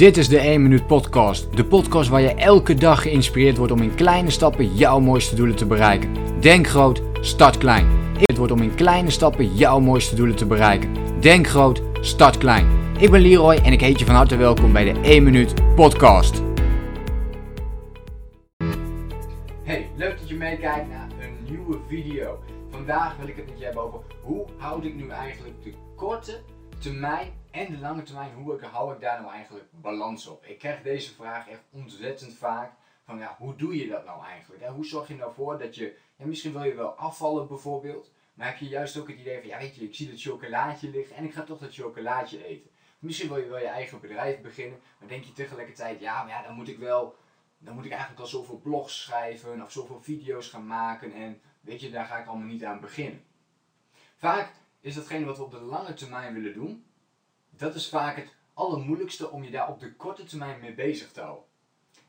Dit is de 1 Minuut Podcast. De podcast waar je elke dag geïnspireerd wordt om in kleine stappen jouw mooiste doelen te bereiken. Denk groot, start klein. Het wordt om in kleine stappen jouw mooiste doelen te bereiken. Denk groot, start klein. Ik ben Leroy en ik heet je van harte welkom bij de 1 Minuut Podcast. Hey, leuk dat je meekijkt naar een nieuwe video. Vandaag wil ik het met je hebben over hoe houd ik nu eigenlijk de korte termijn en de lange termijn, hoe ik, hou ik daar nou eigenlijk balans op? Ik krijg deze vraag echt ontzettend vaak. Van ja, hoe doe je dat nou eigenlijk? Hoe zorg je nou voor dat je, ja, misschien wil je wel afvallen bijvoorbeeld, maar heb je juist ook het idee van, ja weet je, ik zie dat chocolaatje liggen en ik ga toch dat chocolaatje eten. Misschien wil je wel je eigen bedrijf beginnen, maar denk je tegelijkertijd, ja, maar ja, dan moet ik wel, dan moet ik eigenlijk al zoveel blogs schrijven of zoveel video's gaan maken en weet je, daar ga ik allemaal niet aan beginnen. Vaak is datgene wat we op de lange termijn willen doen, dat is vaak het allermoeilijkste om je daar op de korte termijn mee bezig te houden.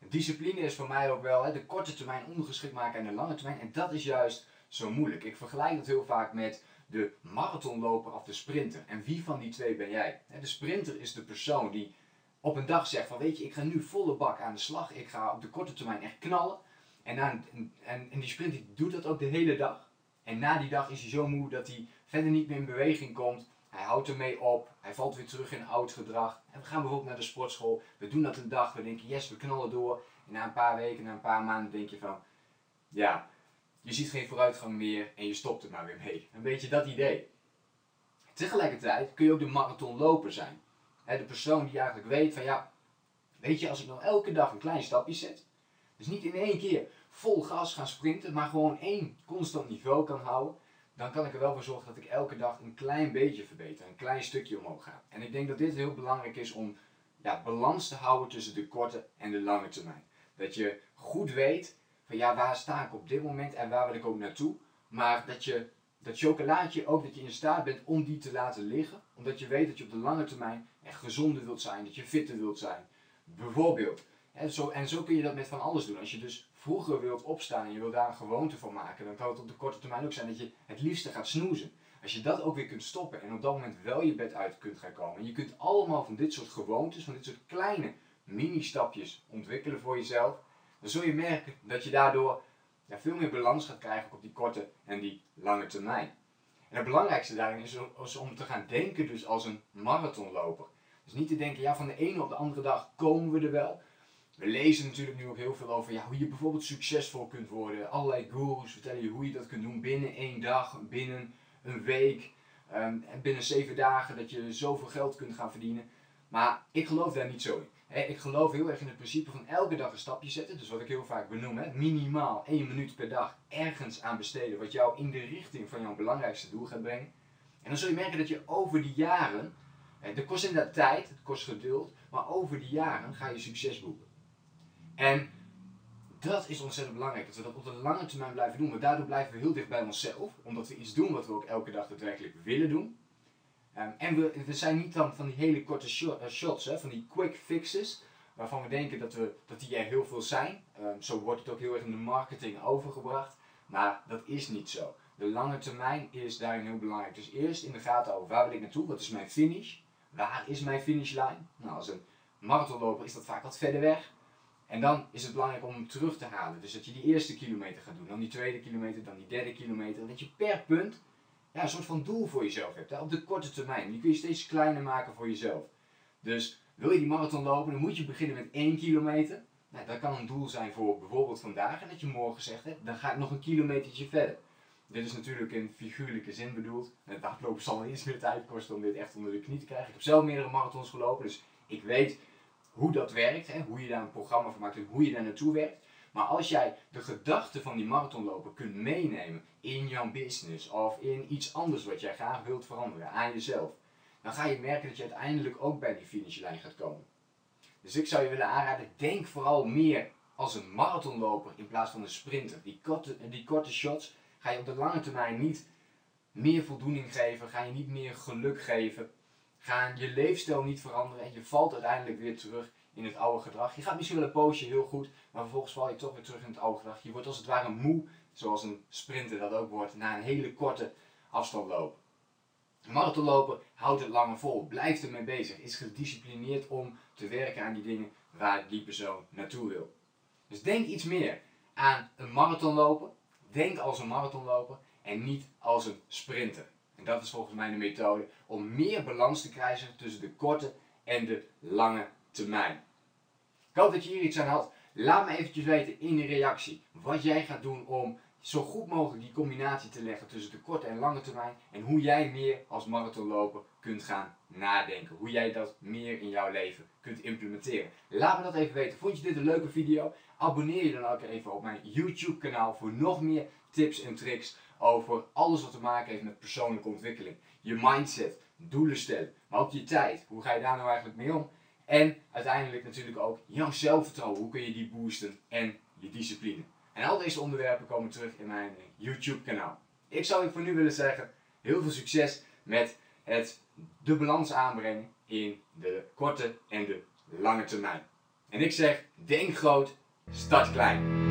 Discipline is voor mij ook wel hè, de korte termijn ondergeschikt maken aan de lange termijn. En dat is juist zo moeilijk. Ik vergelijk dat heel vaak met de marathonloper of de sprinter. En wie van die twee ben jij? De sprinter is de persoon die op een dag zegt van weet je, ik ga nu volle bak aan de slag. Ik ga op de korte termijn echt knallen. En, en, en, en die sprinter doet dat ook de hele dag. En na die dag is hij zo moe dat hij verder niet meer in beweging komt. Hij houdt ermee op, hij valt weer terug in oud gedrag. En we gaan bijvoorbeeld naar de sportschool, we doen dat een dag, we denken yes, we knallen door. En na een paar weken, na een paar maanden denk je van, ja, je ziet geen vooruitgang meer en je stopt er maar weer mee. Een beetje dat idee. Tegelijkertijd kun je ook de marathonloper zijn. de persoon die eigenlijk weet van ja, weet je, als ik nou elke dag een klein stapje zet, dus niet in één keer vol gas gaan sprinten, maar gewoon één constant niveau kan houden, dan kan ik er wel voor zorgen dat ik elke dag een klein beetje verbeter, een klein stukje omhoog ga. En ik denk dat dit heel belangrijk is om ja, balans te houden tussen de korte en de lange termijn. Dat je goed weet van ja, waar sta ik op dit moment en waar wil ik ook naartoe. Maar dat je dat chocolaatje ook dat je in staat bent om die te laten liggen. Omdat je weet dat je op de lange termijn echt gezonder wilt zijn, dat je fitter wilt zijn. Bijvoorbeeld. En zo, en zo kun je dat met van alles doen. Als je dus vroeger wilt opstaan en je wilt daar een gewoonte van maken, dan kan het op de korte termijn ook zijn dat je het liefste gaat snoezen. Als je dat ook weer kunt stoppen en op dat moment wel je bed uit kunt gaan komen. En je kunt allemaal van dit soort gewoontes, van dit soort kleine mini-stapjes ontwikkelen voor jezelf. Dan zul je merken dat je daardoor veel meer balans gaat krijgen op die korte en die lange termijn. En het belangrijkste daarin is, is om te gaan denken dus als een marathonloper. Dus niet te denken, ja van de ene op de andere dag komen we er wel. We lezen natuurlijk nu ook heel veel over ja, hoe je bijvoorbeeld succesvol kunt worden. Allerlei gurus vertellen je hoe je dat kunt doen binnen één dag, binnen een week. Um, en binnen zeven dagen dat je zoveel geld kunt gaan verdienen. Maar ik geloof daar niet zo in. ik geloof heel erg in het principe van elke dag een stapje zetten. Dus wat ik heel vaak benoem, minimaal één minuut per dag ergens aan besteden. Wat jou in de richting van jouw belangrijkste doel gaat brengen. En dan zul je merken dat je over die jaren, het kost inderdaad tijd, het kost geduld. Maar over die jaren ga je succes boeken. En dat is ontzettend belangrijk, dat we dat op de lange termijn blijven doen. Maar daardoor blijven we heel dicht bij onszelf, omdat we iets doen wat we ook elke dag daadwerkelijk willen doen. Ehm, en we, we zijn niet dan van die hele korte eh, shots, hè, van die quick fixes, waarvan we denken dat, we, dat die er heel veel zijn. Um, zo wordt het ook heel erg in de marketing overgebracht. Maar dat is niet zo. De lange termijn is daarin heel belangrijk. Dus eerst in de gaten over waar wil ik naartoe, wat is mijn finish, waar is mijn finishlijn. Nou, als een marathonloper is dat vaak wat verder weg. En dan is het belangrijk om hem terug te halen. Dus dat je die eerste kilometer gaat doen, dan die tweede kilometer, dan die derde kilometer. Dat je per punt ja, een soort van doel voor jezelf hebt. Hè? Op de korte termijn. Die kun je steeds kleiner maken voor jezelf. Dus wil je die marathon lopen, dan moet je beginnen met 1 kilometer. Nou, dat kan een doel zijn voor bijvoorbeeld vandaag. En dat je morgen zegt, hè, dan ga ik nog een kilometertje verder. Dit is natuurlijk in figuurlijke zin bedoeld. Het hardlopen zal iets meer tijd kosten om dit echt onder de knie te krijgen. Ik heb zelf meerdere marathons gelopen, dus ik weet hoe dat werkt, hè, hoe je daar een programma van maakt en hoe je daar naartoe werkt. Maar als jij de gedachten van die marathonloper kunt meenemen in jouw business of in iets anders wat jij graag wilt veranderen aan jezelf, dan ga je merken dat je uiteindelijk ook bij die finishlijn gaat komen. Dus ik zou je willen aanraden, denk vooral meer als een marathonloper in plaats van een sprinter. Die korte, die korte shots ga je op de lange termijn niet meer voldoening geven, ga je niet meer geluk geven gaan je leefstijl niet veranderen en je valt uiteindelijk weer terug in het oude gedrag. Je gaat misschien wel een poosje heel goed, maar vervolgens val je toch weer terug in het oude gedrag. Je wordt als het ware moe, zoals een sprinter dat ook wordt, na een hele korte afstand lopen. Marathonlopen houdt het langer vol, blijft ermee bezig, is gedisciplineerd om te werken aan die dingen waar die persoon naartoe wil. Dus denk iets meer aan een marathonloper. Denk als een marathonloper en niet als een sprinter. En dat is volgens mij de methode om meer balans te krijgen tussen de korte en de lange termijn. Ik hoop dat je hier iets aan had. Laat me eventjes weten in de reactie wat jij gaat doen om zo goed mogelijk die combinatie te leggen tussen de korte en lange termijn. En hoe jij meer als marathonloper kunt gaan nadenken. Hoe jij dat meer in jouw leven kunt implementeren. Laat me dat even weten. Vond je dit een leuke video? Abonneer je dan ook even op mijn YouTube kanaal voor nog meer tips en tricks over alles wat te maken heeft met persoonlijke ontwikkeling. Je mindset, doelen stellen, maar ook je tijd. Hoe ga je daar nou eigenlijk mee om? En uiteindelijk natuurlijk ook jouw zelfvertrouwen. Hoe kun je die boosten en je discipline. En al deze onderwerpen komen terug in mijn YouTube kanaal. Ik zou je voor nu willen zeggen, heel veel succes met het de balans aanbrengen in de korte en de lange termijn. En ik zeg, denk groot, start klein.